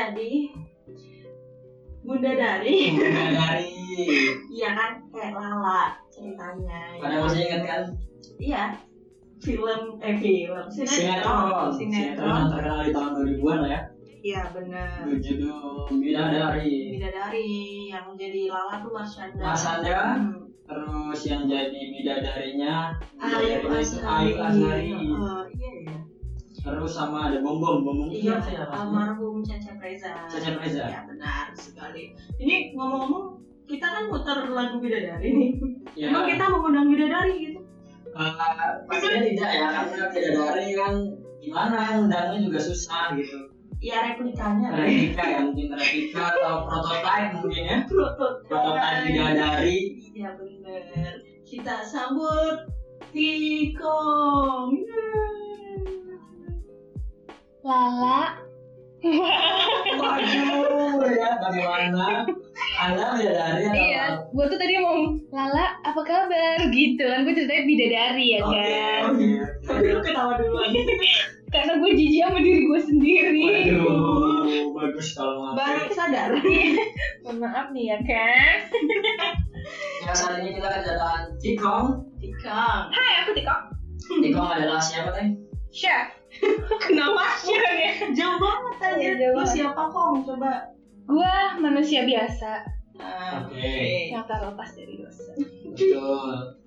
jadi Bunda Dari, Bunda dari. iya kan kayak Lala ceritanya. ya. Pada masih ingat kan? Iya, film eh film Sinetron. Sinetron sinetron. terkenal di tahun 2000-an lah ya. Iya benar. Berjudul Bidadari. Bidadari yang jadi Lala tuh Marshanda. Marshanda. Hmm. Terus yang jadi bidadarinya Ayu Asari. Ayu Asari. Oh, iya ya. Terus sama ada Bom Bom Bom Iya, siapa almarhum Cecep Reza. Cecep Reza. Ya benar sekali. Ini ngomong-ngomong, kita kan muter lagu Bidadari nih. Ya. Emang kita mengundang Bidadari gitu? Eh, pastinya tidak ya karena bidadari kan gimana undangnya juga susah gitu. Ya replikanya. Replika ya mungkin replika atau prototype mungkin ya. Prototype. Prototype bidadari. Ya benar. Kita sambut Tikong. Lala. Waduh ya bagaimana anda bidadari atau Iya, gue tuh tadi mau Lala apa kabar gitu kan gue ceritanya bidadari ya Oke, kan. oke. Tapi lu ketawa duluan. Karena gue jijik sama diri gue sendiri. Waduh, bagus kalau Baru ngapain. sadar. Mohon maaf nih ya kan. Ya saat ini kita kedatangan Tikong. Tikong. Hai aku Tiko. Tikong adalah siapa teh? Chef. Kenapa sih? Jauh banget aja. Jauh Lu siapa Kong? Coba. Gue manusia biasa Ah, Oke. yang terlepas dari dosa. Betul.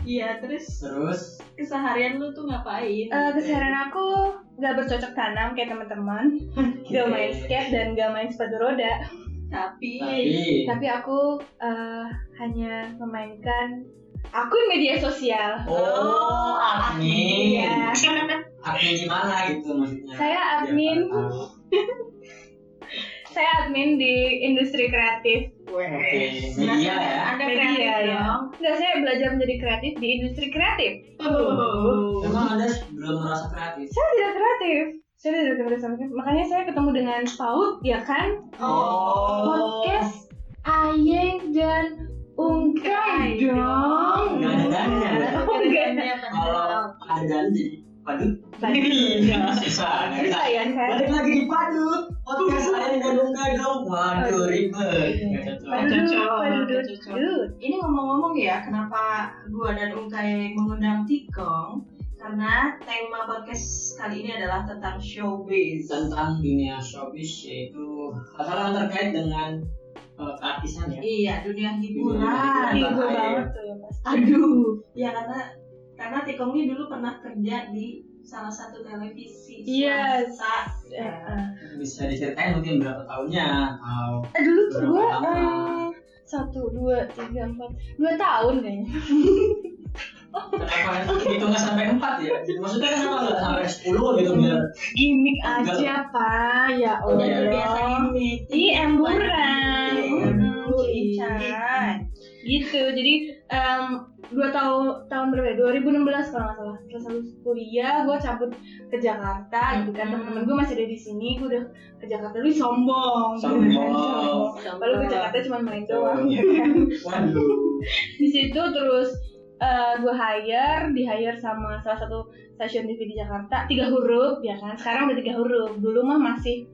Iya, terus Terus keseharian lu tuh ngapain? Eh keseharian aku gak bercocok tanam kayak teman-teman, gak main skate dan gak main sepatu roda. Tapi, tapi Tapi aku eh, hanya memainkan akun media sosial. oh admin. Iya. Admin gimana gitu maksudnya? Saya admin. Biar tahu. Saya admin di industri kreatif. Oke, media ya. Anda Media, kreatif ya. dong. Enggak, saya belajar menjadi kreatif di industri kreatif. Oh. Emang anda belum merasa kreatif? Saya tidak kreatif. Saya tidak kreatif sama sekali. Makanya saya ketemu dengan PAUD, ya kan? Oh. Podcast Ayeng dan Ungkai dong. Nggak ada dannya. Oh, enggak. Kalau ada dan jadi padut. Iya. Bisa. ya kan? Balik lagi di padut. Podcast saya gadung gadung. Waduh ribet. Cocok. padut. Ini ngomong-ngomong ya, kenapa gua dan Ungkai mengundang Tikong? Karena tema podcast kali ini adalah tentang showbiz. Tentang dunia showbiz yaitu hal-hal yang terkait dengan uh, keartisan ya. Iya, dunia hiburan. Hiburan. banget tuh pasti. Aduh, ya karena karena Tikong ini dulu pernah kerja di salah satu televisi Yes. swasta. Ya. Bisa diceritain mungkin berapa tahunnya atau Eh, dulu tuh gue eh, satu dua tiga empat dua tahun kayaknya kenapa hitungnya sampai empat ya? Maksudnya kenapa nggak sampai sepuluh gitu biar gimmick aja pak ya Oh, allah iya. Biasa ini Ih, emburan. Ican. gitu jadi em, dua tahun tahun berapa ya? 2016 kalau nggak salah. Setelah lulus kuliah gue cabut ke Jakarta gitu kan. Hmm. temen-temen gue masih ada di sini gue udah ke Jakarta. Dulu sombong. Sombong. Lalu ke Jakarta cuma main doang. Ya kan waduh. di situ terus eh, gue hire di hire sama salah satu stasiun TV di Jakarta. Tiga huruf ya kan? Sekarang udah tiga huruf. Dulu mah masih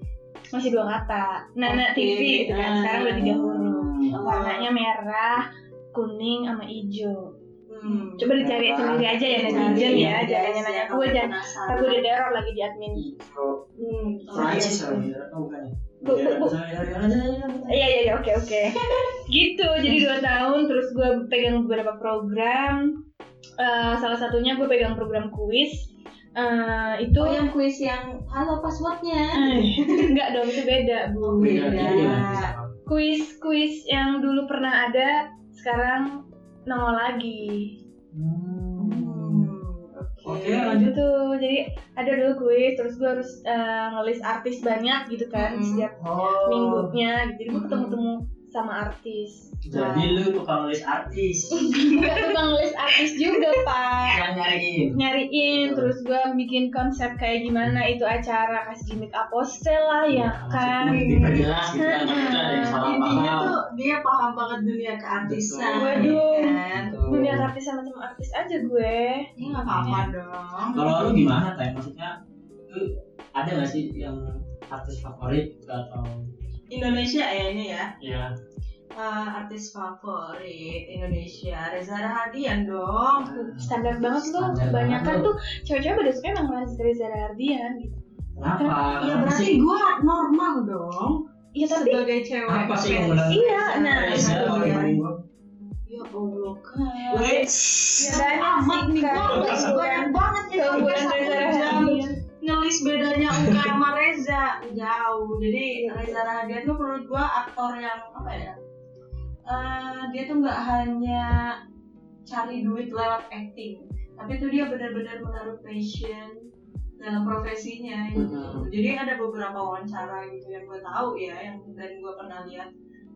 masih dua kata. Nana Oke, TV gitu kan. Sekarang udah tiga huruf. Hmm. warnanya merah kuning sama hijau Hmm. coba dicari Merah, sendiri aja ya netizen ya Iya, jangan iya, nanya iya, gue jangan gue udah teror lagi di admin Hijau. hmm. Prancis tahu kan ya? Bu. Iya iya iya oke oke. gitu jadi dua tahun terus gue pegang beberapa program. Eh, salah satunya gue pegang program kuis. Eh, itu Oh yang kuis yang halo passwordnya. enggak dong itu beda bu. Beda, Beda. Kuis kuis yang dulu pernah ada sekarang nongol lagi. Hmm. Oke, Lanjut tuh jadi ada dulu kuis terus gue harus eh, ngelis artis banyak gitu kan Mm-mm. setiap Oh. minggunya gitu. jadi gue ketemu temu sama artis. Jadi lu tukang nulis artis Gak tukang nulis artis juga pak. yang nyariin. Nyariin, terus gue bikin konsep kayak gimana itu acara kasih gimmick apostel lah ya kan. Maksudnya diperjelas gitu kan, maksudnya ada yang salah intinya paham. tuh dia paham banget dunia keartisan Betul. Waduh. ya kan. Dunia artis sama sama artis aja gue. ini nggak apa-apa dong Kalau lu gimana teh? Maksudnya lu ada nggak sih yang artis favorit atau Indonesia ya ini ya? Ya Eh, artis favorit Indonesia. Reza Rahadian dong. Standar banget loh. Kebanyakan tuh cewek-cewek pada suka emang Reza Reza Ardian gitu. kenapa? ya berarti gue normal dong. Iya tapi sebagai cewek Apa sih? Iya, nah, Reza ya Allah kan Wait. Ya, amat nih gue banyak banget ya keunggulan Rahadian. ngelis bedanya Uka sama Reza jauh jadi Reza Rahadian tuh menurut gua aktor yang apa ya eh, dia tuh nggak hanya cari duit lewat acting tapi tuh dia benar-benar menaruh passion dalam profesinya gitu. Mhm. jadi ada beberapa wawancara gitu yang gue tahu ya yang dan gue pernah lihat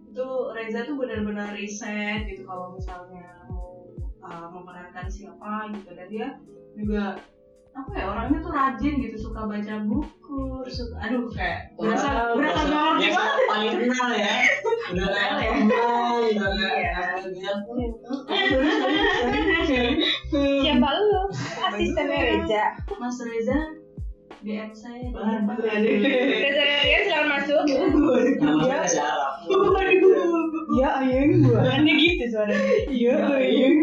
itu Reza tuh benar-benar riset gitu kalau misalnya mau uh, memerankan siapa gitu dan dia juga apa ya orangnya tuh rajin gitu suka baca buku suka aduh kayak berasa berasa banget yang banget paling kenal ya. Udah kayak Kenal ya. udah kayak Iya. Siapa lu? Asistennya Reza. Mas Reza DM saya? Reza Ardian silakan masuk. Namanya Reza Arab. Ya ayang gua. Kan dia gitu suaranya. Iya ayang.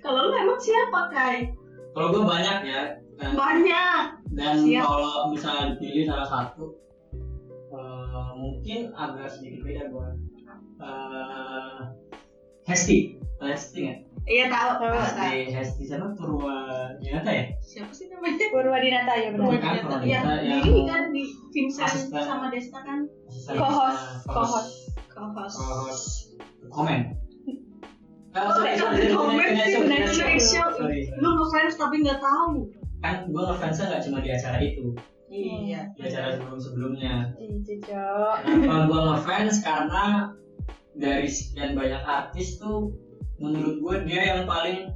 Kalau lu emang siapa Kai? Kalau gue banyak ya. Dan, Banyak. dan Siap. kalau misalnya dipilih salah satu, eh, mungkin agak sedikit beda gue. Eh, Hesti, Hesti nggak? Iya tahu tahu. Hesti, Hesti siapa? Purwa Dinata ya? Siapa sih namanya? Purwadinata ya benar. Bukan, kalau Iya, Desta di yang ini kan di Vincent asisten. sama Desta kan co-host. co-host. co-host komen. Lu ngefans tapi nggak tahu. Kan gue ngefansnya nggak cuma di acara itu, Iya. di acara sebelum-sebelumnya. Ih, Cocok. Kenapa gue ngefans karena dari sekian banyak artis tuh menurut gue dia yang paling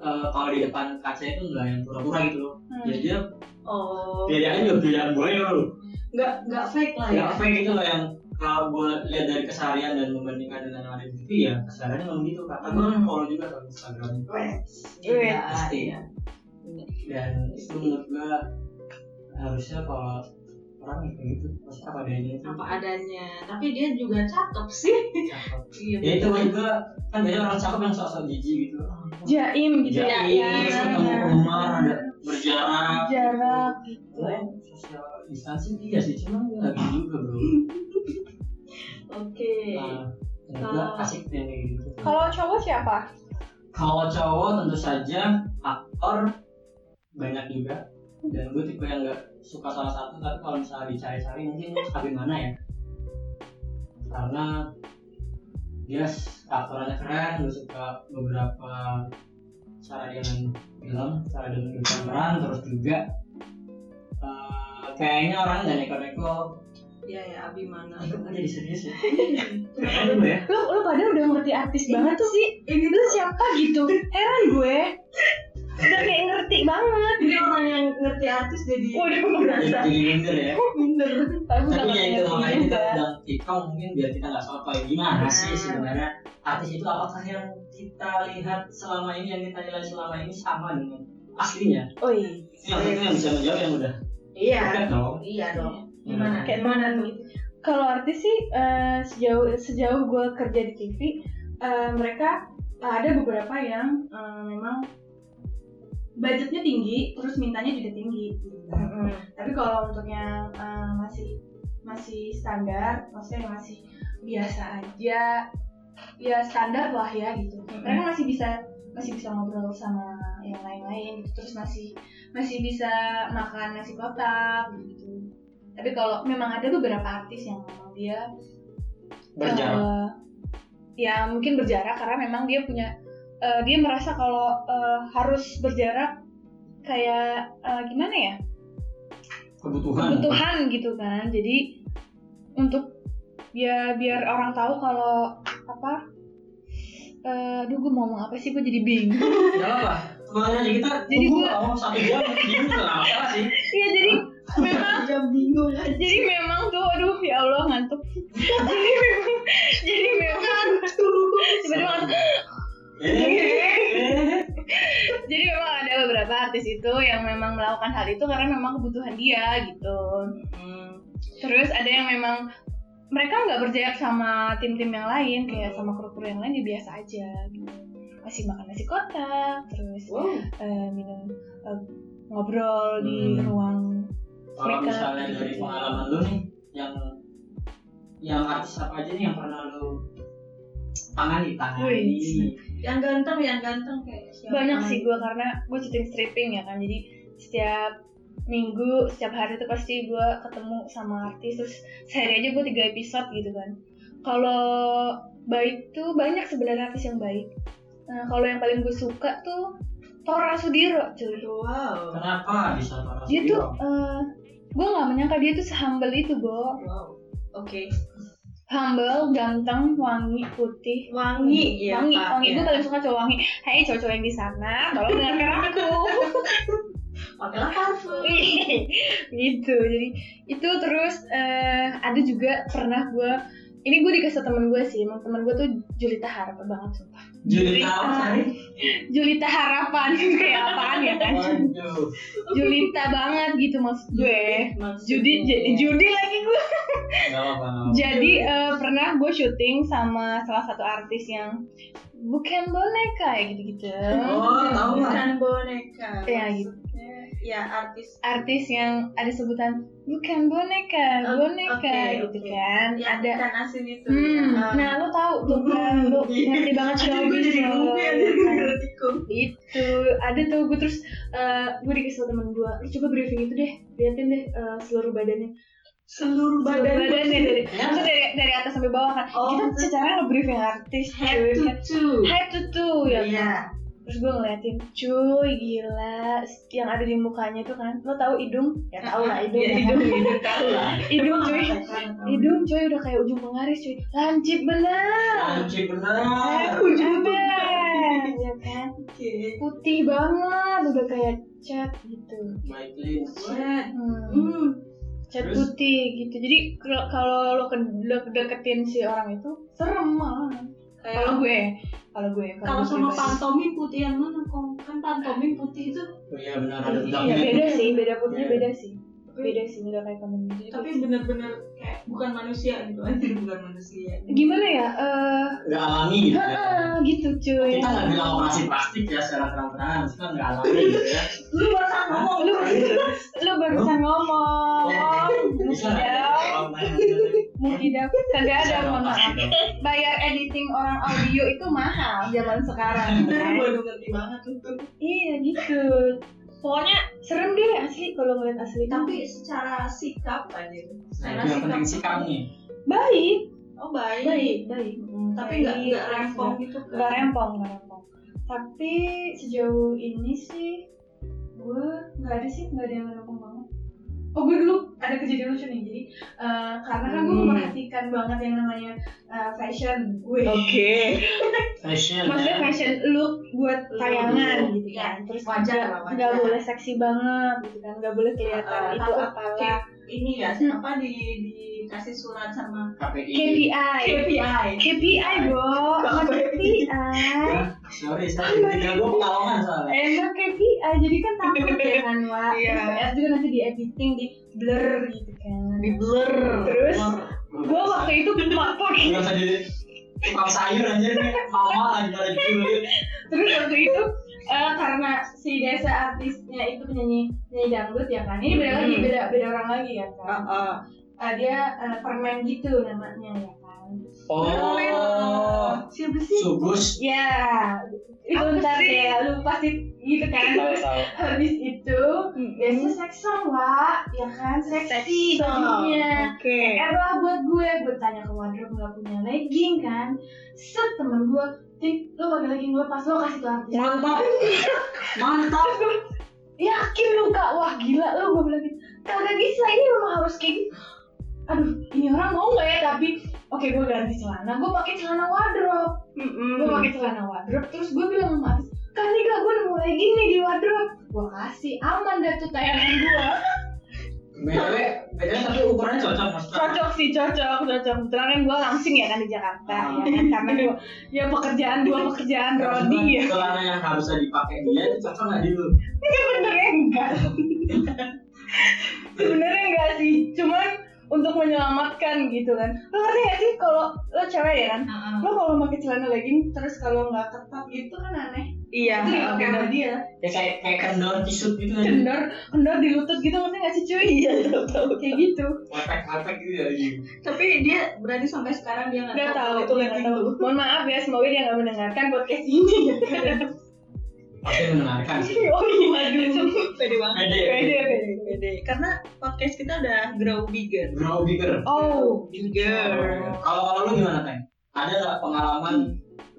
eh, kalau di depan kaca itu nggak yang pura-pura gitu loh. Hmm. Jadi dia Oh. pilihannya juga pilihan gue ya loh. Nggak nggak fake lah ya. Nggak fake gitu loh yang kalau gue lihat dari keseharian dan membandingkan dengan yang ada di TV ya kesehariannya memang gitu. Karena gue Hmm. follow juga sama Instagram. Wes. Iya, Pasti. iya. dan itu menurut gue harusnya kalau orang ya kayak gitu pasti apa adanya itu Apa adanya. Tapi dia juga cakep sih. cakep. Iya. ya itu menurut gue kan banyak orang cakep yang sok-sok jijik gitu Jaim gitu ya. Jadi terus ketemu rumah ada berjarak Jarak gitu. Nah, social distancing iya sih cuma nggak gitu juga bro Oke. nah, menurut gue Kalau- asik yang kayak gitu. Kalau cowok siapa? kalau cowok tentu saja aktor banyak juga. Dan gue tipe yang nggak suka salah satu tapi kalau misalnya dicari-cari mungkin tapi mana ya? Karena dia s- aktorannya keren gue suka beberapa cara dia main film cara dia menunjukkan peran terus juga eh, kayaknya orang nggak neko-neko Iya ya Abimana. kan jadi serius ya Keren dulu ya Lu lu pada udah ngerti artis banget tuh sih. Ini tuh siapa gitu? Heran gue. Udah kayak ngerti banget. Ini orang yang ngerti artis jadi Waduh, jadi, berasa jadi minder ya minder. Tapi tapi ya itu makanya kita undang Tikong mungkin biar kita nggak sotoy gimana sih sebenarnya artis itu apakah yang kita lihat selama ini yang kita nilai selama ini sama dengan aslinya Oh iya. ini yang itu yang bisa menjawab yang udah Iya. dekat dong Iya dong. Gimana? Kayak mana tuh? Kalau artis sih eh, sejauh sejauh gue kerja di TV, eh, mereka ada beberapa yang eh, memang budgetnya tinggi, terus mintanya juga tinggi. Tapi kalau untuk yang eh, masih masih standar, maksudnya masih biasa aja, ya standar lah ya gitu. Mereka masih bisa masih bisa ngobrol sama yang lain-lain gitu, terus masih masih bisa makan nasi kotak gitu. Tapi kalau memang ada beberapa artis yang memang dia berjarak. eh, ya mungkin berjarak karena memang dia punya eh, dia merasa kalau eh, harus berjarak kayak eh, gimana ya? Kebutuhan. Kebutuhan gitu kan. Jadi untuk biar biar orang tahu kalau apa eh aduh gue mau ngomong apa sih? Gue jadi bingung. Gak apa. Semuanya aja kita Jadi tunggu gua- ngomong satu jam. Bingung nggak masalah sih. iya jadi memang jam bingung aja. jadi memang tuh aduh ya Allah ngantuk. Jadi memang jadi memang tiba-tiba jadi memang ada beberapa artis itu yang memang melakukan hal itu karena memang kebutuhan dia gitu. Terus ada yang memang mereka nggak berjarak sama tim-tim yang lain kayak sama kru-kru yang lain ya biasa aja gitu. Masih makan nasi kotak terus wow. eh, minum eh, ngobrol di Hmm. ruang Kalau Mereka- misalnya dari pengalaman lu nih, yang yang artis apa aja nih yang pernah lu tangani tangani? Yang ganteng yang ganteng kayak siapa? Banyak sih gue karena gue syuting stripping ya kan jadi setiap minggu setiap hari itu pasti gue ketemu sama artis terus sehari aja gue tiga episode gitu kan. Kalau baik tuh banyak sebenarnya artis yang baik. Nah kalau yang paling gue suka tuh Tora Sudiro cuy. Wow. Kenapa bisa Tora dia tuh Sudiro? Gue nggak menyangka dia tuh sehumble itu Bo. Wow oke. Humble ganteng wangi putih. Wangi ya wangi Pak, wangi. Ya. gue paling suka cowok wangi. Hai cowok-cowok yang di sana tolong dengarkan aku. Pakailah parfum. Gitu jadi itu terus eh, ada juga pernah gue ini gue dikasih temen gue sih emang temen gue tuh Julita Harapan banget sumpah. Julita apa? tadi? Julita Harapan kayak apaan ya kan? Waduh. Julita banget gitu maksud gue. Judi J- Judi lagi gue jadi eh, pernah gue syuting sama salah satu artis yang bukan boneka ya gitu-gitu. Oh, bukan boneka Ya, gitu. Ya artis artis yang ada sebutan bukan boneka Oh, boneka oke, gitu oke. kan yang ada ikan asin itu Hmm, ya. nah lo tau tuh kan, lo ngerti banget showbiz jadi lo. ya Itu, ada tuh gue terus eh, gue dikasih sama temen gue, lu coba briefing itu deh, liatin deh eh, seluruh badannya. seluruh Seluruh badan badannya dari, Ya. maksudnya dari dari atas sampai bawah kan. Oh, Kita secara nge-briefing artis, head to kan. toe Head to toe ya kan. Terus gue ngeliatin, cuy gila, yang ada di mukanya tuh kan, lo tau hidung? Ya tau lah hidung. ya, ya hidung hidung tahu lah Hidung cuy, hidung cuy udah kayak ujung pengaris cuy, lancip bener. Anjir bener. ujung ya kan putih banget udah kayak cat gitu Lin. Set. hmm. hmm cat Terus? putih gitu jadi kalau- kalau lo ke- lo deketin si orang itu serem malah kalau gue kalau gue kalau sama pantomim putih yang mana kok kan pantomim putih itu Oh iya benar ada Iya bedaknya. beda sih, beda putihnya Iya. beda sih. Beda sih, udah kayak Jadi tapi bener-bener kayak bukan manusia gitu aja bukan manusia gimana ya? Eh, Nggak alami gitu ya. heeh, gitu cuy. Kita nggak bilang operasi plastik ya secara terang-terangan, maksudnya nggak alami gitu ya. lu barusan ngomong Lu, lu barusan ngomong. Bisa nggak? Ya, Mukidab kagak ada mohon maaf. Bayar editing orang audio itu mahal zaman sekarang. kan? baru ngerti banget tuh Iya gitu. Pokoknya serem deh asli kalau ngeliat asli. tapi secara sikap aja Nah secara sikap nih. baik, oh baik, baik, baik. Hmm, tapi nggak nggak rempong gitu kan Nggak rempong, nggak rempong. Tapi sejauh ini sih gue nggak ada sih nggak ada yang. Oh gue dulu ada kejadian lucu nih jadi eh, karena kan gue Hmm. memperhatikan banget yang namanya eh, fashion gue. Fashion Maksudnya ya. fashion look buat Look. tayangan gitu Ya, kan. Terus wajar nggak- lah, nggak boleh seksi banget gitu kan, nggak boleh kelihatan Eh, itu apalah. ini ya Hmm. apa di dikasih surat sama KPI. KPI. KPI KPI. Sama KPI. Ya, sorry, sorry. Tinggal gue pekalongan soalnya. Emang KPI, jadi kan takut ya kan, Wak. Iya. Juga nanti di editing, di blur gitu kan. di blur Terus, Gue waktu itu pakai Nggak usah di tukang sayur aja nih. Mama lagi pada julid. terus waktu itu eh, karena si desa artisnya itu penyanyi penyanyi dangdut ya kan ini beda lagi Hmm. beda beda orang lagi ya kan Ah, ah. Eh, dia eh, permen gitu namanya ya kan. Oh, siapa sih? Subus. ya. Itu ntar sih? ya lu pasti gitu kan. Habis itu biasa seksom lah ya kan seksi bajunya oke. PR lah buat gue gue tanya ke wardrobe nggak punya legging kan. Set temen gue Tik, lo pakai legging lepas lo kasih tuh artis. Mantap. Mantap. yakin lu kak? Wah gila lu gue bilang gitu. Kagak bisa ini memang harus kayak gitu aduh ini orang mau nggak ya tapi oke gue ganti celana. Gue pakai celana wardrobe. Gue pakai celana wardrobe. Terus gue bilang sama artis kan nih gue udah mulai gini di wardrobe. Gue kasih aman dah tuh tayangan gue btw btw tapi ukurannya cocok maksudnya cocok sih cocok cocok. Kebetulan kan gue langsing ya kan di Jakarta Ah. ya kan? Karena gue ya pekerjaan dua pekerjaan Rodi ya. celana yang harusnya dipakai dia itu cocok nggak di lu? Sebenarnya enggak. Sebenarnya enggak sih. Cuman untuk menyelamatkan gitu kan. Lo ngerti gak sih kalau lo cewek ya kan? Lo kalau pakai celana legging terus kalau nggak ketat gitu kan aneh. Iya. Itu dipakai sama dia. ya kayak kayak kendor tisut gitu kan. Kendor kendor di lutut gitu ngerti gak sih cuy? Iya tahu tahu. Kayak gitu. Lepek lepek gitu ya tapi dia berarti sampai sekarang dia nggak nggak tahu kalau itu nggak legging tahu. mohon maaf ya semoga dia nggak mendengarkan podcast ini tapi mendengarkan sih oh iya aduh pede banget. Pede pede pede. pede karena podcast kita udah grow bigger. Grow bigger. Oh. Bigger. Kalau kalau lu gimana teng? Ada nggak pengalaman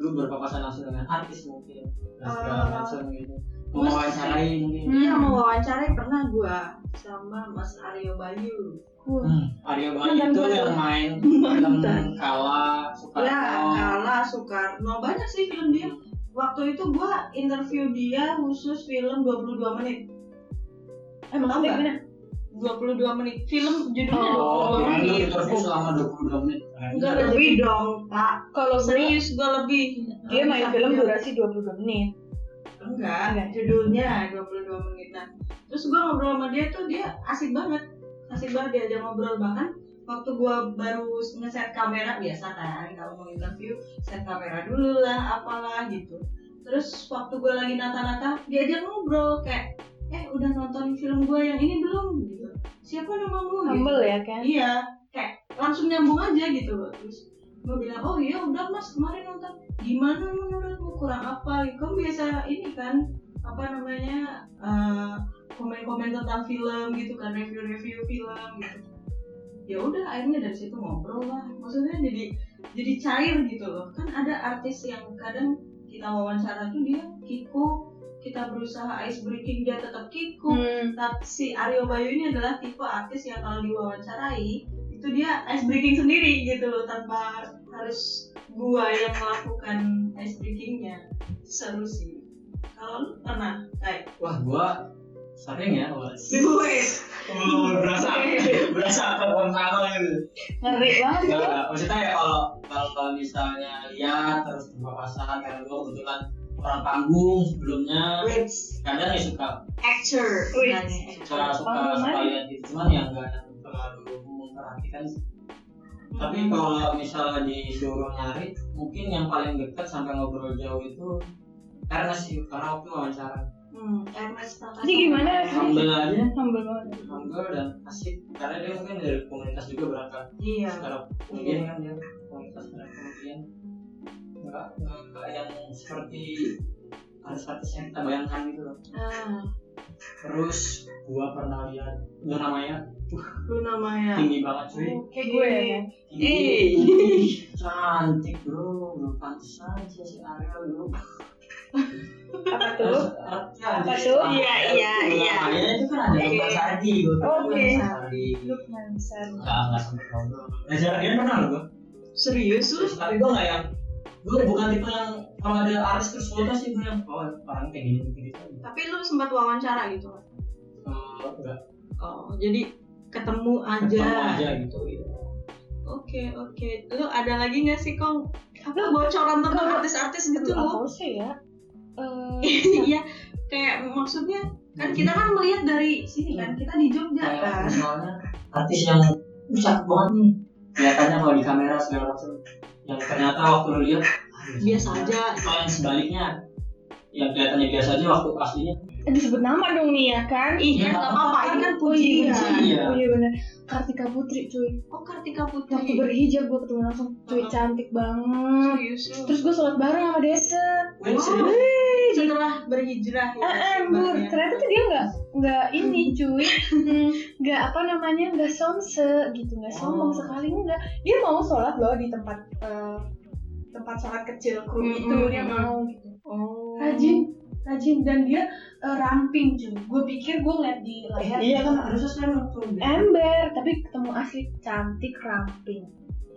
lu berpapasan langsung dengan artis mungkin? Dan segala Ah. macam gitu. Mewawancarai mungkin? Iya mau wawancara pernah gua sama Mas Aryo Bayu. Hmm, Arya Bayu itu yang main film Kala, Soekarno. Ya Kala Soekarno. Banyak sih film dia. Waktu itu gua interview dia khusus film 22 menit. eh Tahu gimana 22 menit. Film judulnya Oh, 22 kirain lu menit. interview selama 22 menit. Enggak lebih dong, Pak. kalau gue Serius gua lebih. dia main film durasi 22 menit Enggak, Enggak. judulnya 22 menit. Nah, terus gua ngobrol sama dia tuh dia asik banget. Asik banget diajak ngobrol bahkan waktu gua baru nge-set kamera biasa kan kalau mau interview set kamera dulu lah apalah gitu. Terus waktu gua lagi nata-nata diajak ngobrol kayak eh udah nonton film gua yang ini belum? Gitu. Siapa namamu gitu. humble ya kan iya kayak langsung nyambung aja gitu. Loh terus gue bilang oh iya udah mas kemarin nonton. Gimana menurutmu? Kurang apa? Kamu biasa ini kan apa namanya eh, komen-komen tentang film gitu kan review-review film gitu ya udah akhirnya dari situ ngobrol lah. Maksudnya jadi jadi cair gitu loh. Kan ada artis yang kadang kita wawancara tuh dia kiko kita berusaha ice breaking dia tetap kiko hmm. tapi si Aryo Bayu ini adalah tipe artis yang kalau diwawancarai itu dia ice breaking sendiri gitu loh tanpa harus gua yang melakukan ice breakingnya. Seru sih. Kalau lu pernah kayak Wah, gua sering ya, gue Oh, berasa. Berasa apa sama gitu. ngeri banget. Enggak, enggak. maksudnya ya kalau kalau kalau misalnya lihat terus berpapasan karena gua kebetulan orang panggung sebelumnya Wits kadang ya suka. Actor. Namanya, suka suka suka lihat gitu. Cuman yang enggak terlalu memperhatikan tapi kalau misalnya disuruh nyari mungkin yang paling dekat sampai ngobrol jauh itu karena sih karena waktu wawancara hmm. Jadi gimana? humble aja. Humble banget. Humble dan asik. Karena dia mungkin dari komunitas juga berangkat. Iya. Secara kemudian kan dia komunitas dan kemudian. Nggak nggak yang seperti artis-artis yang kita bayangkan gitu loh. Ah. Terus gua pernah lihat Luna Maya Luna Maya tinggi banget cuy. Kayak gue ya kan? Tinggi. Cantik bro. Belum pantas aja si Ariel bro apa tuh Apa tuh? Iya, iya, iya. Itu kan ada Oke. Lukman Sardi gua Oke. Lukman Sardi Lukman Sardi nggak nggak sampai ngobrol Reza Radian pernah loh serius lu terus tapi gue nggak yang gue bukan tipe yang kalau ada artis terus foto sih gue yang oh orang kayak gini gini tapi lu sempat wawancara gitu kan Eh, enggak oh jadi ketemu aja ketemu aja gitu ya. Oke oke, lu ada lagi nggak sih kong? Apa bocoran tentang artis-artis gitu lu? apa sih ya Eh, Iya, kayak maksudnya kan kita kan melihat dari sini kan, kita di Jogja kayak kan. misalnya artis yang "Ih, cakep banget nih kelihatannya kalau di kamera segala macam yang ternyata waktu lihat ah, Biasa aja. kalau yang sebaliknya yang kelihatannya biasa aja waktu aslinya disebut nama dong nih ya kan Iya, Iya, nggak apa-apa. Ini kan Oh iya, pujian. Iya. oh iya bener Kartika Putri cuy Oh Kartika waktu Putri. berhijab gue ketemu langsung cuy Uh-uh. cantik banget Serius terus gue sholat bareng sama Desa Wih, Wow. serius? Setelah berhijrah ya. Ah, ah, Bur. mbaknya. ternyata tuh dia nggak nggak ini cuy Hmm, nggak apa namanya nggak somse gitu nggak sombong Oh. sekali nggak dia mau sholat loh di tempat eh, tempat sholat kecil kru itu Mm-mm, dia mau gitu Oh. rajin rajin dan dia eh, ramping cuy gue pikir gue ngeliat di layar iya. kan harusnya saya tuh ember tapi ketemu asli cantik ramping.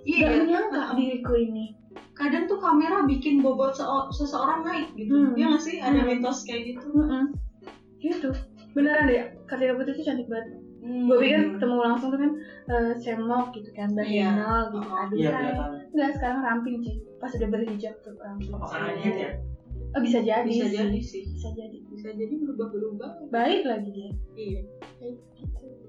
Iya. Gak menyangka diriku ini. Kadang tuh kamera bikin bobot seo- seseorang naik gitu. Hmm. ya nggak sih? Ada Hmm. mitos kayak gitu. Mm-mm. gitu. Beneran deh Kartika Putri itu cantik banget. Hmm. gue pikir ketemu langsung tuh kan eh, cemok gitu kan Iya. Hinal gitu Oh, aduh iya enggak sekarang ramping sih pas udah berhijab tuh ramping apa karena diet ya oh bisa jadi bisa sih. jadi sih bisa jadi bisa jadi berubah berubah baik lagi dia iya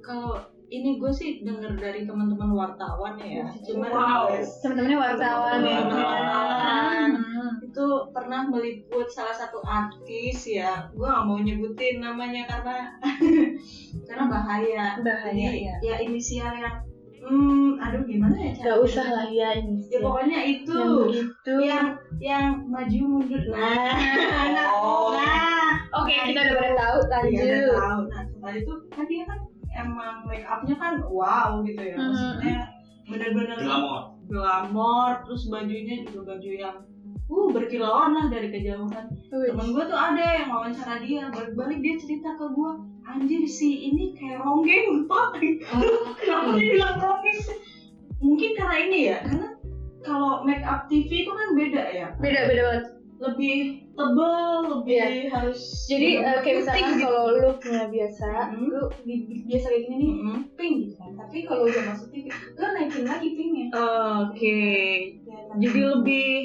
kalau ini gue sih denger dari teman-teman wartawan ya cuman Wow. teman-temannya wartawan ya Wartawan. Hmm. itu pernah meliput salah satu artis ya gue gak mau nyebutin namanya karena karena bahaya bahaya Jadi, ya ya inisial yang hmm aduh gimana ya gak cara- usah lah ya ini ya pokoknya itu yang begitu yang yang maju mundur nah nah, Oh. nah oke kita udah pada tahu Iya, lanjut udah tahu. Nah, setelah itu kan dia kan emang make upnya kan wow gitu ya. Mhm. Maksudnya bener-bener glamor glamor, terus bajunya juga baju yang uh berkilauan lah dari kejauhan. Temen gue tuh ada yang wawancara dia, balik-balik dia cerita ke gue, anjir si ini kayak ronggeng pak. Kenapa dia bilang ronggeng sih? Mungkin karena ini ya, karena kalau make up TV itu kan beda ya, beda beda banget lebih tebel, lebih harus jadi eh, kayak misalkan gitu. kalau looknya biasa Mhm. lu bi- bi- biasa kayak gini nih Mhm. pink gitu kan tapi kalau udah masuk TV lu naikin lagi pinknya Oke, jadi lebih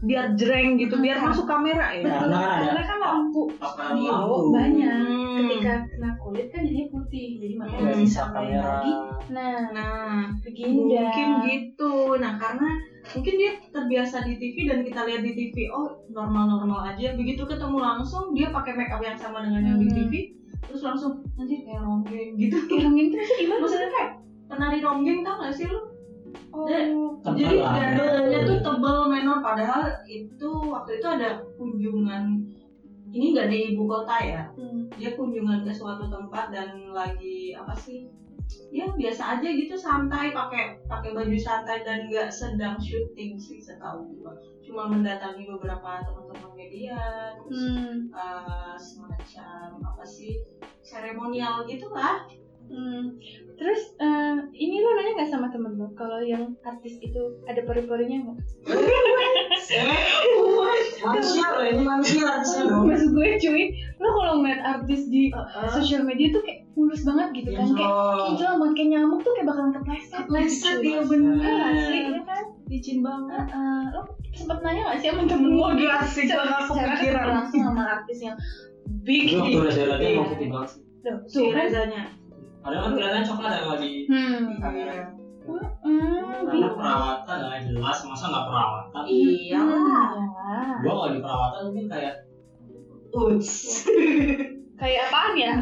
biar jreng gitu, biar Hmm. masuk kamera ya. betul Karena kan ada- karena kan lampu Iya, lampu banyak Hmm. ketika kena kulit kan jadinya putih jadi makanya Hmm. nggak bisa kamera lagi nah Nah, begini mungkin gitu. Nah, karena mungkin dia terbiasa di TV dan kita lihat di TV, oh normal-normal aja. Begitu ketemu langsung, dia pakai make up yang sama dengan yang di Hmm. TV, terus langsung nanti kayak ronggeng gitu. itu sih gimana Maksudnya kayak penari ronggeng tau gak sih lu? Oh Tebal Jadi lah. dandannya tuh tebel menor padahal itu waktu itu ada kunjungan ini nggak di ibu kota ya Hmm. dia kunjungan ke suatu tempat dan lagi apa sih ya biasa aja gitu santai pakai pakai baju santai dan nggak sedang syuting sih setahu gua cuma mendatangi beberapa teman-teman media terus Hmm. eh, semacam apa sih seremonial gitulah Hmm. Terus eh, ini lo nanya nggak sama temen lo kalau yang artis itu ada pori-porinya nggak? manusia loh ini manusia harusnya dong Maksud gue cuy, lo kalau ngeliat artis di sosial media tuh kayak mulus banget gitu kan, kayak hijau banget kayak nyamuk tuh kayak bakalan kepleset. Kepleset, gitu, iya bener. Iya sih, iya kan? licin banget Heeh. lo sempet nanya gak sih sama temen lo gua nggak secara kepikiran. langsung sama artis yang big Gue lihat dia mau putih banget sih Tuh, si tuh kan? Padahal kan kelihatan coklat ya kalau di Hmm. kamera Hmm. karena perawatan lah jelas masa nggak perawatan iya Hmm, gua kalau di perawatan mungkin kayak Uts. Kayak apaan ya?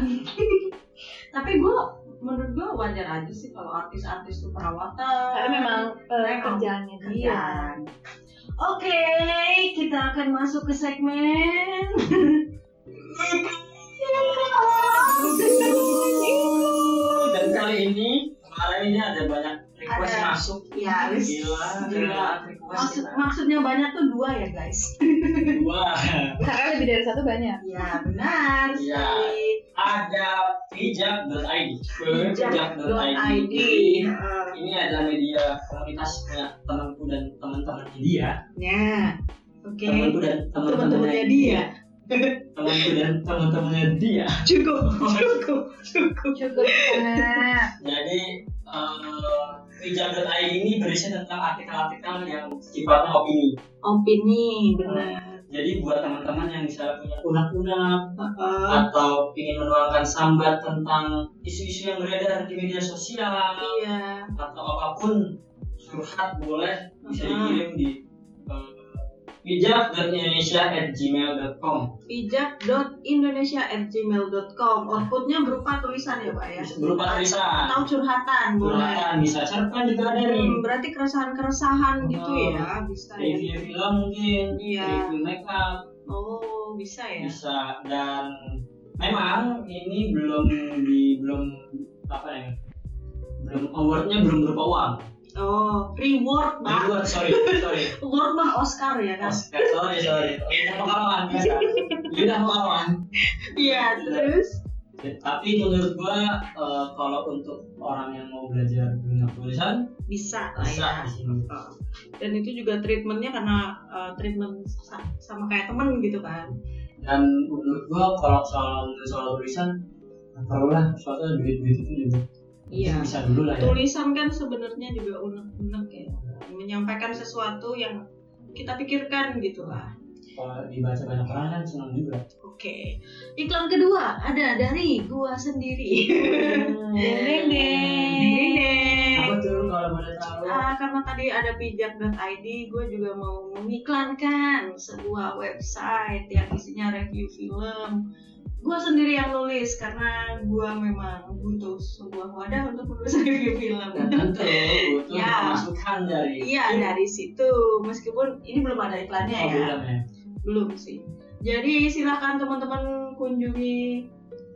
tapi gue menurut gue wajar aja sih kalau artis-artis itu perawatan Karena memang eh, Memang kerjaannya dia. kerjaan oke kita akan masuk ke segmen maksudnya banyak tuh dua ya guys. Wah, Karena lebih dari satu banyak. ya benar Iya. sekali. Ada pijak.id Pijak.id. ini adalah media komunitasnya temanku dan teman-temannya dia. Ya oke. Temanku dan teman-temannya dia. temanku dan teman-temannya dia. Cukup cukup. Cukup Cukup. Jadi eh, pijak.id ini berisi tentang artikel-artikel yang sifatnya opini. Opini benar. Jadi buat teman-teman yang misalnya punya unak-unak atau ingin menuangkan sambat tentang isu-isu yang beredar di media sosial iya. atau apa pun curhat boleh bisa dikirim di pijak.indonesia@gmail.com pijak.indonesia@gmail.com outputnya berupa tulisan ya pak ya? Berupa tulisan. Atau curhatan boleh. Curhatan bisa. Cerpen juga ada nih? Hmm, berarti keresahan-keresahan gitu Oh. ya bisa ya? Review film mungkin Iya. review makeup. Oh bisa ya? Bisa. Dan memang ini belum di belum apa ya? Belum awardnya belum berupa uang Oh, reward, Pak. reward sorry sorry Award mah Oscar ya kan? Oscar, sorry sorry lidah pengalaman bisa lidah pengalaman Iya, terus? Tapi menurut gua eh, kalau untuk orang yang mau belajar dunia tulisan Bisa lah bisa ya. Dan itu juga treatmentnya karena uh, treatment sa- sama kayak temen gitu kan? dan menurut gua kalau soal soal tulisan perlu lah soalnya duit duit itu juga Iya. bisa dulu lah ya Tulisan kan sebenarnya juga unek-unek ya. Menyampaikan sesuatu yang kita pikirkan gitu lah. kalau dibaca banyak orang kan senang juga Oke, iklan kedua ada dari gua sendiri. Deng deng deng. apa tuh kalau boleh tahu Ah, karena tadi ada pijak.id, gue juga mau mengiklankan sebuah website yang isinya review film. Gue sendiri yang nulis karena gue memang butuh sebuah wadah untuk menulis review film. dan tentu butuh Ya. masukan dari Iya dari situ, meskipun ini belum ada iklannya oh, ya, belum ya belum sih. Jadi silakan teman-teman kunjungi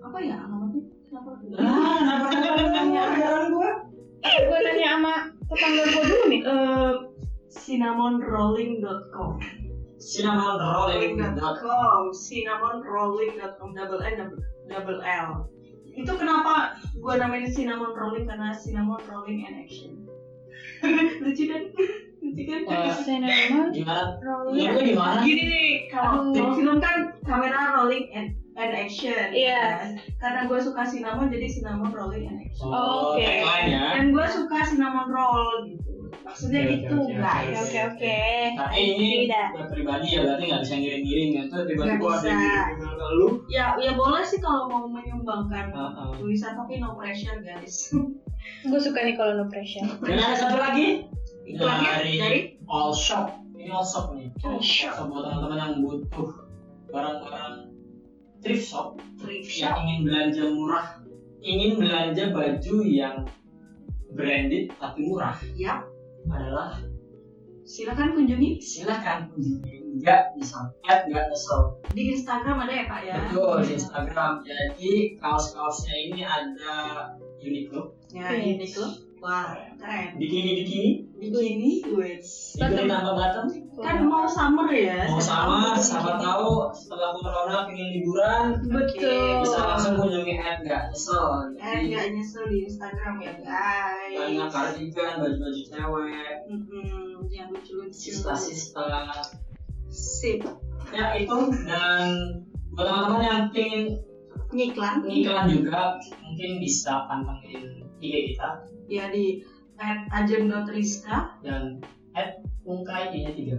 apa ya alamatnya? Kenapa? ah kenapa kenapa anggaran gua Gue nanya sama tetangga gue dulu nih. Eh, cinnamonrolling.com cinnamon rolling rolling.com cinnamonrolling.com double N double, double L. Itu kenapa gue namain cinnamon rolling? Karena cinnamon rolling and action. Lucu kan? Lucu kan? Eh, Cinnamon gimana? rolling. Iya, gua gimana? gini nih kalau film kan kamera rolling and, and action Iya. kan? karena gue suka cinnamon jadi cinnamon rolling and action. Oh, oke. tagline ya. Dan gue suka cinnamon roll gitu maksudnya gitu oke. guys Oke oke. tapi ini Tidak. buat pribadi ya berarti nggak bisa ngirim-ngirim ya tuh tiba-tiba Nggak ada bisa. yang ke lu ya ya boleh sih kalau mau menyumbangkan ah. tulisan tapi no pressure guys Gue suka nih kalau no pressure. dan ada satu lagi iklannya dari, dari all shop ini all shop nih All Shop. So, buat teman-teman yang butuh barang-barang thrift shop thrift yang shop ingin belanja murah ingin belanja baju yang branded tapi murah Yap. Adalah silakan kunjungi. Silahkan kunjungi. Nggak bisa. Add nggak nyesel di Instagram ada ya Pak ya? Betul di Instagram. Jadi kaos-kaosnya ini ada Uniqlo. Ya Yes. Wah keren. Bikini bikini? Bikini wes bikini tanpa bottom kan mau summer ya mau bikini. siapa tahu setelah corona pengen liburan. Betul. bisa langsung kunjungi add nggak nyesel. Eh nggak nyesel di Instagram ya guys. Banyak kardigan baju-baju cewek. Mm-mm, yang lucu-lucu. Sista-sista. Sip. Ya itu. Dan buat teman-teman yang pengen ngiklan. iklan juga mungkin bisa pantengin IG kita ya di at ajem.rizka dan at ungkai nya tiga.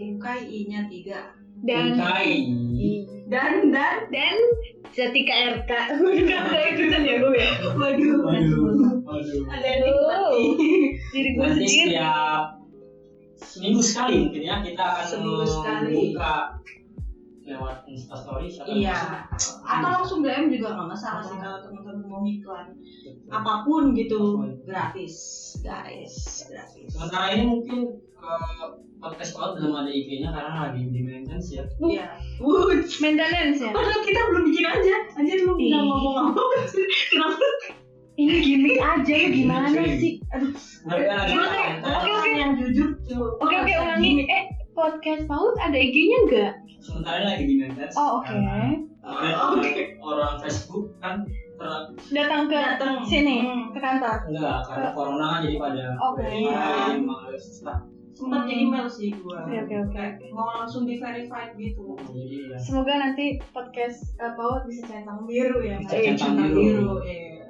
Ungkai I-nya tiga. Dan ungkai. Dan dan. Dan Zatika RK. Kan gak ikutan ya gue ya. waduh. Waduh waduh. Ada yang Diri gue sendiri. setiap seminggu sekali mungkin ya kita akan Seminggu sekali. membuka lewat instastory siapa Iya. Atau langsung DM juga nggak masalah sih kalau teman-teman mau iklan. Apa pun gitu gratis, guys, gratis. sementara ini mungkin eh, podcast Cloud belum ada IG-nya karena lagi di maintenance ya Iya. Wood. Maintenance ya. Padahal kita belum bikin aja. Anjir lu nggak ngomong apa Kenapa? Ini gimmick aja lu gimana sih? Aduh. Oke, oke, oke. yang jujur. Oke oke ulangi. Eh podcast Paut ada IG-nya nggak? sementara lagi di maintenance Oh oke. Karena kemarin Oh, oke. orang Facebook kan ter- Datang ke Datang. sini Hmm. ke kantor. enggak karena corona kan jadi pada Oke. emang agak susah Sempat Hmm. jadi email sih gua. Oke, oke, oke. Kayak Mau langsung di verified gitu. jadi ya Semoga nanti podcast uh, Paut bisa centang Biru ya. Bisa Eh, centang centang biru. Iya.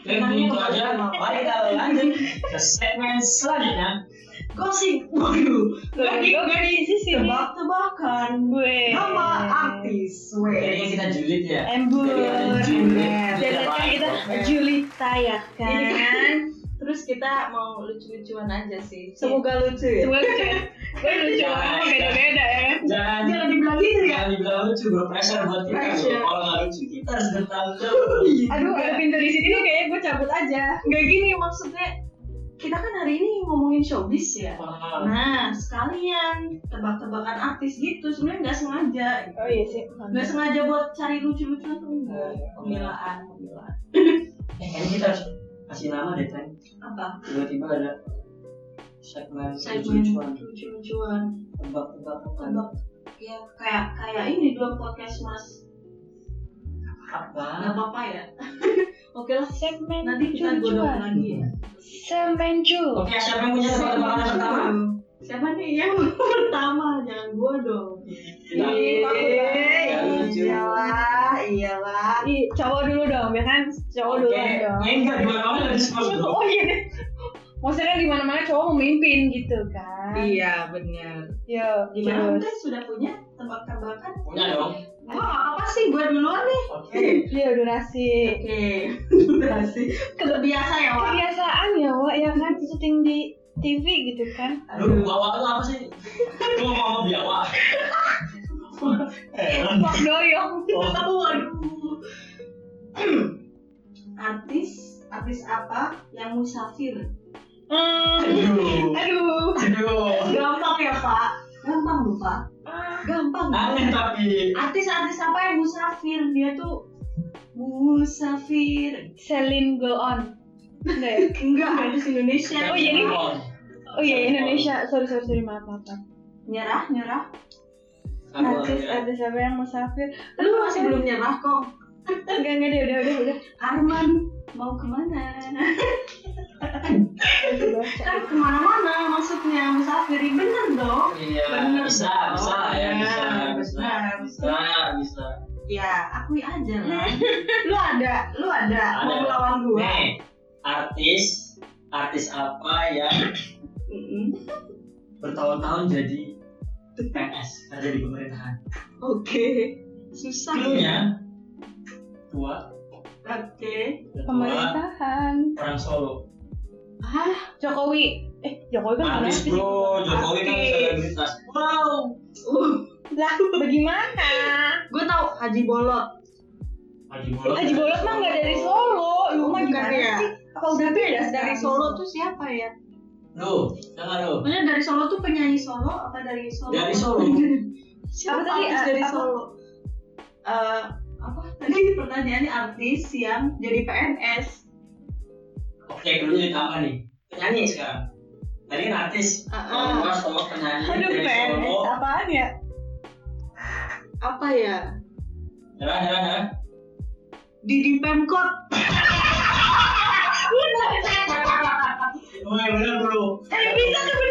Oke, begitu aja. Mari kita lanjut ke segmen selanjutnya. Gosip. Waduh. Gak di Gue gak di sini. tebak-tebakan. Gue. Nama artis. Jadinya Wes. kita julid ya. Embur. Jadi ada julid. Dan nanti kita Julita ya kan. Terus kita mau lucu-lucuan aja sih. Semoga lucu ya. Semoga lucu ya. Gue lucu banget beda-beda ya. Jangan Jangan dibilang gitu ya. jangan dibilang lucu bro pressure buat kita Pressure. Kalau nggak lucu kita harus bertanggung jawab. Aduh, ada pintu di sini nih kayaknya gue cabut aja. Nggak gini maksudnya. Kita kan hari ini ngomongin showbiz ya. Nah, sekalian tebak-tebakan artis gitu. Sebenarnya nggak sengaja. Oh iya sih. Nggak sengaja buat cari lucu-lucuan tuh enggak. Pemilaan, pemilaan. eh, kayaknya kita harus kasih nama deh Teng apa tiba-tiba ada segmen segmen lucu-lucuan lucu-lucuan tebak-tebak tebak ya kayak kayak ini dua podcast mas apa apa-apa ya oke lah Segmen nanti kita godok lagi ya Segmen cu. oke siapa yang punya tebak-tebakan pertama siapa nih yang pertama jangan gua dong Kita. Yang lucu. iyalah iyalah cowok dulu dong, biar kan cowok dulu dong. Ya enggak mana-mana ada diskus dong. Oh iya. Maksudnya di mana-mana cowok memimpin gitu kan. iya benar Yo, gimana terus. Anda sudah punya tebak-tebakan Punya dong. Nggak apa sih gua duluan nih Oke. Iya, durasi. oke berhasil kebiasa ya Wak Kebiasaan ya, Wak, ya kan syuting di TV gitu kan. Lu bawa lu apa sih? Lu mau biawa. Eh, Wak doyong. oh. Waduh. artis artis apa yang musafir Hmm. Aduh. Aduh. Aduh. gampang ya pak gampang loh pak gampang Aneh tapi. artis-artis apa yang musafir dia tuh musafir Celine go on. Enggak ya? enggak artis Indonesia Oh, iya, ini- Oh iya Indonesia. Sorry sorry sorry maaf maaf. maaf. nyerah nyerah Artis artis apa yang musafir? lu masih belum nyerah kok Enggak enggak deh udah udah udah. Arman mau ke mana kan ke mana-mana maksudnya musafir bener dong Iya, Bener bisa, dong. bisa ya, bisa, bisa, bener. bisa, bisa. ya akui aja lah lu ada lu ada, Ada. mau melawan gua Nih, artis, artis apa yang bertahun-tahun jadi PNS, di pemerintahan? oke susah ya Cluenya tua, oke Pemerintahan. orang Solo. ah Jokowi. Eh Jokowi kan artis. bro, Jokowi kan selebritas. Wow. uh, Lah bagaimana? gue tahu Haji Bolot Haji Bolot. Haji Bolot mah nggak dari Solo. Lu mah Bukan gimana ya? sih? Apa udah beda dari Solo tuh siapa ya Lu, jangan lu. Maksudnya dari Solo tuh penyanyi Solo apa dari Solo Dari Solo. siapa Apa tadi, eh, dari? Solo Eh, tadi pertanyaannya artis yang jadi PNS Oke, dulu ditambah nih. Penyanyi sekarang. Tadi kan artis. Kalau ah. gua Solo penyanyi Aduh dari PNS Solo. apaan ya? apa ya Nyerah, nyerah, nyerah. Didi Pemkot yang bener bro. Eh bisa tuh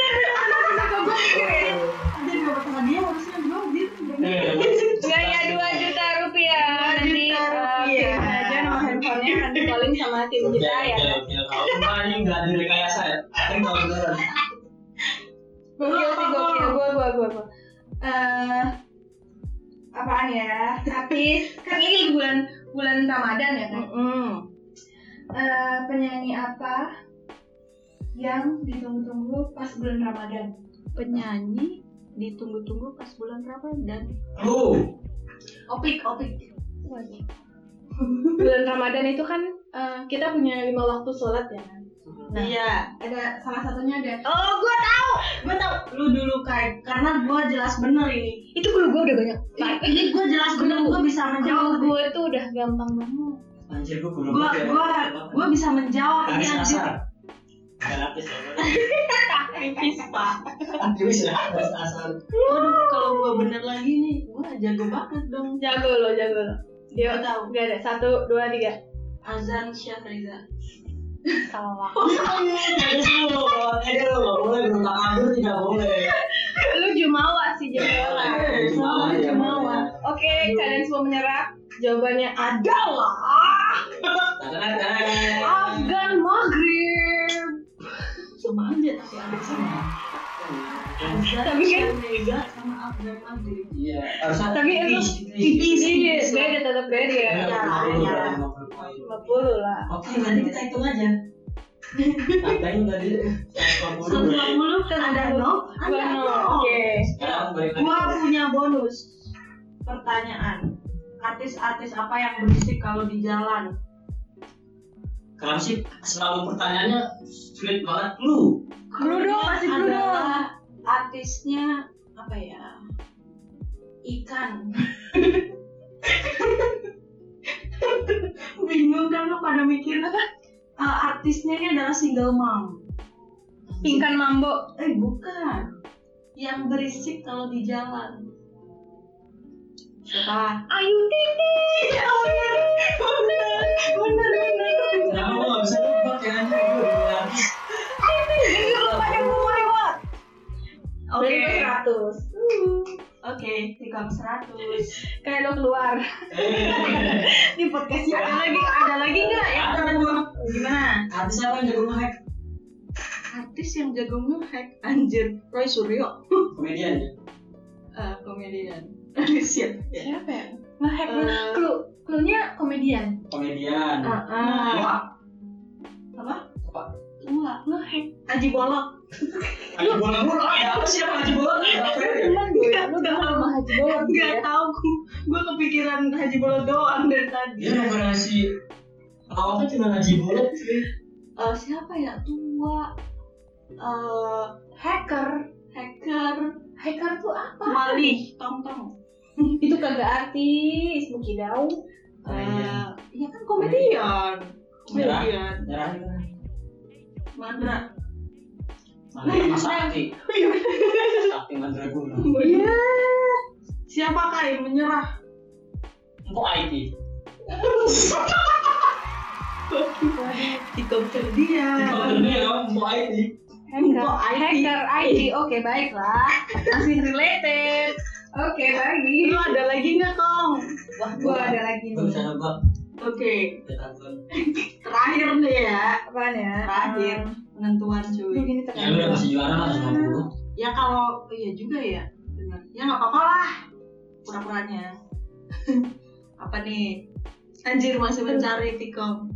handphonenya nanti calling sama tim Oke, kita ya. oke, oke. Kalau enggak ini nggak ada rekayasa ya. Ini kalau beneran. Gokil sih gokil. Gua gua gua gua. Eh apaan ya? Artis kan ini bulan bulan Ramadan ya kan? Eh, penyanyi apa yang ditunggu-tunggu pas bulan Ramadan? penyanyi ditunggu-tunggu pas bulan Ramadan Lu. opik opik bulan Ramadan itu kan eh, kita punya lima waktu sholat ya kan? Nah, iya. ada salah satunya ada oh gue tahu! Gue tahu! Lu dulu kayak karena gue jelas bener ini. Itu dulu gue udah banyak. Ini gue jelas bener gue bisa menjawab. gue tuh udah gampang banget. Anjir gua belum gue gue gue bisa menjawab ini anjir. ya. aktivis pak. Aktivis ya, waduh kalau gue bener lagi nih gue jago banget dong. Jago lo jago lo dia tahu. gak ada. Satu dua tiga. Azan Syahriza salah Jadi lu, eh lu. Nggak boleh berutak kabur tidak boleh. lu jumawa sih jumawa. Iya, Jumawa, Lu iya, jumawa. iya. oke kalian semua menyerah. Jawabannya adalah. Afgan Maghrib. Sama aja tapi ada sama Tapi kan- Syahriza sama Afgan Maghrib Iya, Tapi emang tipis iya tipis beda tetap beda Iya, Iya, iya. lima puluh lah Oke, nanti kita hitung aja. Ngapain tadi? 150. 150 kan ada no ada no. oke. Gua punya bonus pertanyaan. Artis-artis apa yang berisik kalau di jalan? Kenapa sih selalu pertanyaannya sulit banget lu? Lu dong, masih lu adalah Artisnya apa ya? Ikan. Bingung kan lu pada mikir uh, artisnya ini adalah single mom. Pingkan Mambo. Eh bukan. Yang berisik kalau di jalan. Siapa? Ayu Ting Ting. Ya benar. Benar. Benar benar. Nebak ya? Gue udah artis. Oke. 100. Oke, tikam 100. Kayak lo keluar. Di podcastnya. Ada lagi ada lagi nggak yang Ada. gua gimana? Artis apa yang jago nge-hack? Artis yang jago nge-hack anjir Roy Suryo Komedian ya? Eh, komedian siap ya Siapa ya? Nge-hack. Eh. Clue. Clue-nya komedian. Komedian. Ah. Wah, apa Apa? tua Nge-hack. Haji Bolot Haji Bolot Bolot. Ya apa sih yang Haji Bolot? Nggak fair ya? Cuman gue, lu kenal sama Haji Bolot nggak ya? tahu gue kepikiran Haji Bolot doang dari tadi Dia referensi awalnya cuma Haji Bolot sih. Eh, siapa ya tua Eh, Hacker. hacker Hacker tuh apa? malih tong tong Itu kagak artis. Muki Dau. Eh, ya kan komedian Komedian Darah gimana? Mandra Mana Mas Sakti? Sakti Mandraguna. Iya. siapa kah yang menyerah Empok IT. Kalau ini ya Empok IT. Hacker. IT. Hacker IT. Oke, baiklah. Masih related. Oke, baik. lu ada lagi nggak kong Wah, Gua ada lagi Gue bisa nih. Oke. Terakhir nih ya. Apaan ya? terakhir. Penentuan Lu cuy gini Ya lu udah tekan. masih juara lah 90. ya kalau iya juga ya. Benar ya nggak apa-apa lah. Pura-puranya. Apa nih? Anjir masih mencari tikam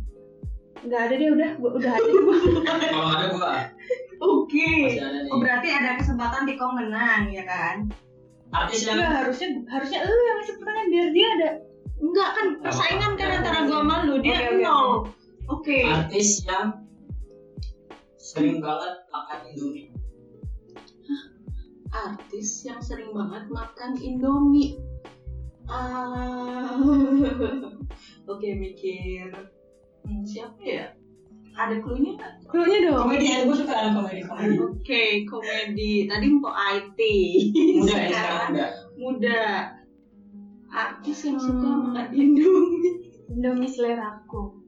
Enggak ada deh udah, gua udah ada. Gua. Kalau ada gua oke. Oh berarti ada kesempatan tikam menang ya kan? Artis yang Enggak harusnya harusnya lu yang ngasih pertanyaan biar dia ada. Enggak kan persaingan kan antara gua sama lu dia Oke, oke, nol oke artis yang sering banget makan Indomie. artis yang sering banget makan Indomie. Ah, oke mikir. Hmm, siapa ya? Ada clue-nya nggak? Cluenya dong. Komedian gua suka ada komedi komedi. Oke, komedi. Tadi mau IT. Muda ya sekarang muda. Artis yang suka Hmm. makan Indomie. Indomie seleraku.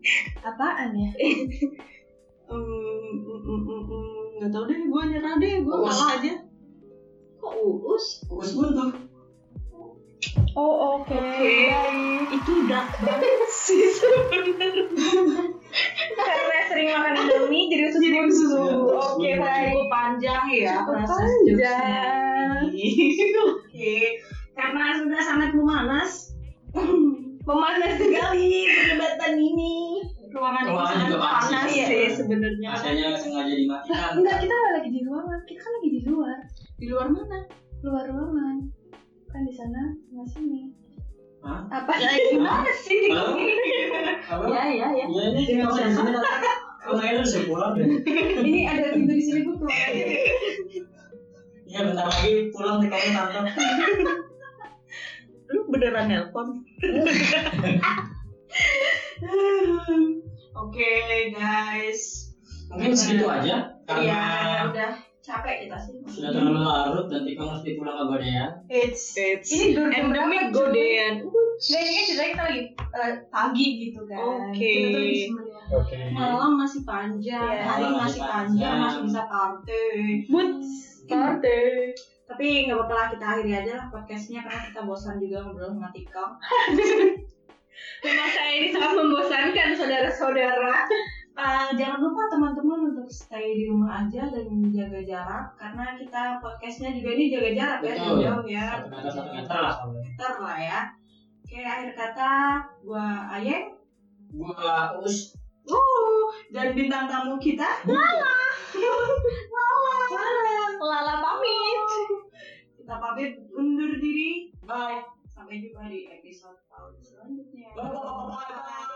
Apaan ya? Nggak tahu deh, gue nyerah deh, gue Uus. kalah aja. Kok uus? Fokus buntu. Oh, oke. Oke. Baik. Itu dark banget sih sebenarnya. Karena sering makan Indomie jadi usus Jadi usus buntu. Oke, baik. Cukup panjang ya Cukup panjang. Oke, karena sudah sangat memanas, Memanas sekali perdebatan ini. ruangan ini sangat juga panas, iya. sih sebenarnya. Adanya sengaja dimatikan. Enggak, kita nggak lagi di ruangan. Kita kan lagi di luar. Di luar mana? Luar ruangan. Kan di sana sama sini. Hah? Apa? Ya gimana sih? Halo? Halo? Ya ya ya. Iya ini tinggal di sini. Kok kayaknya udah pulang deh. ini ada pintu di sini butuh. Iya bentar lagi pulang nih kamu tante. Lu beneran nelpon? Oke guys. Mungkin segitu aja Iya, karena udah capek kita sih. sudah terlalu larut dan Tika mesti pulang ke Godean. It's, it's Ini endemic godean. Nggak, ini kan ceritanya kita lagi eh, pagi gitu kan. Oke. Semuanya. Oke. Malam masih panjang, Iya. hari masih masih panjang, panjang. masih bisa party. Boots. Party. Tapi nggak apa-apa lah kita akhiri aja lah podcastnya karena kita bosan juga ngobrol sama Tikam. Memang saya ini sangat membosankan saudara-saudara. Uh, jangan lupa teman-teman untuk stay di rumah aja dan jaga jarak karena kita podcastnya juga ini jaga jarak ya Betul. jauh ya Satu meter satu meter lah meter lah ya. Oke akhir kata gua Ayeng Gua us. uh, dan bintang tamu kita Lala. Lala. Lala pamit. Kita pamit undur diri. Bye. Sampai jumpa di episode tahun selanjutnya. Bye.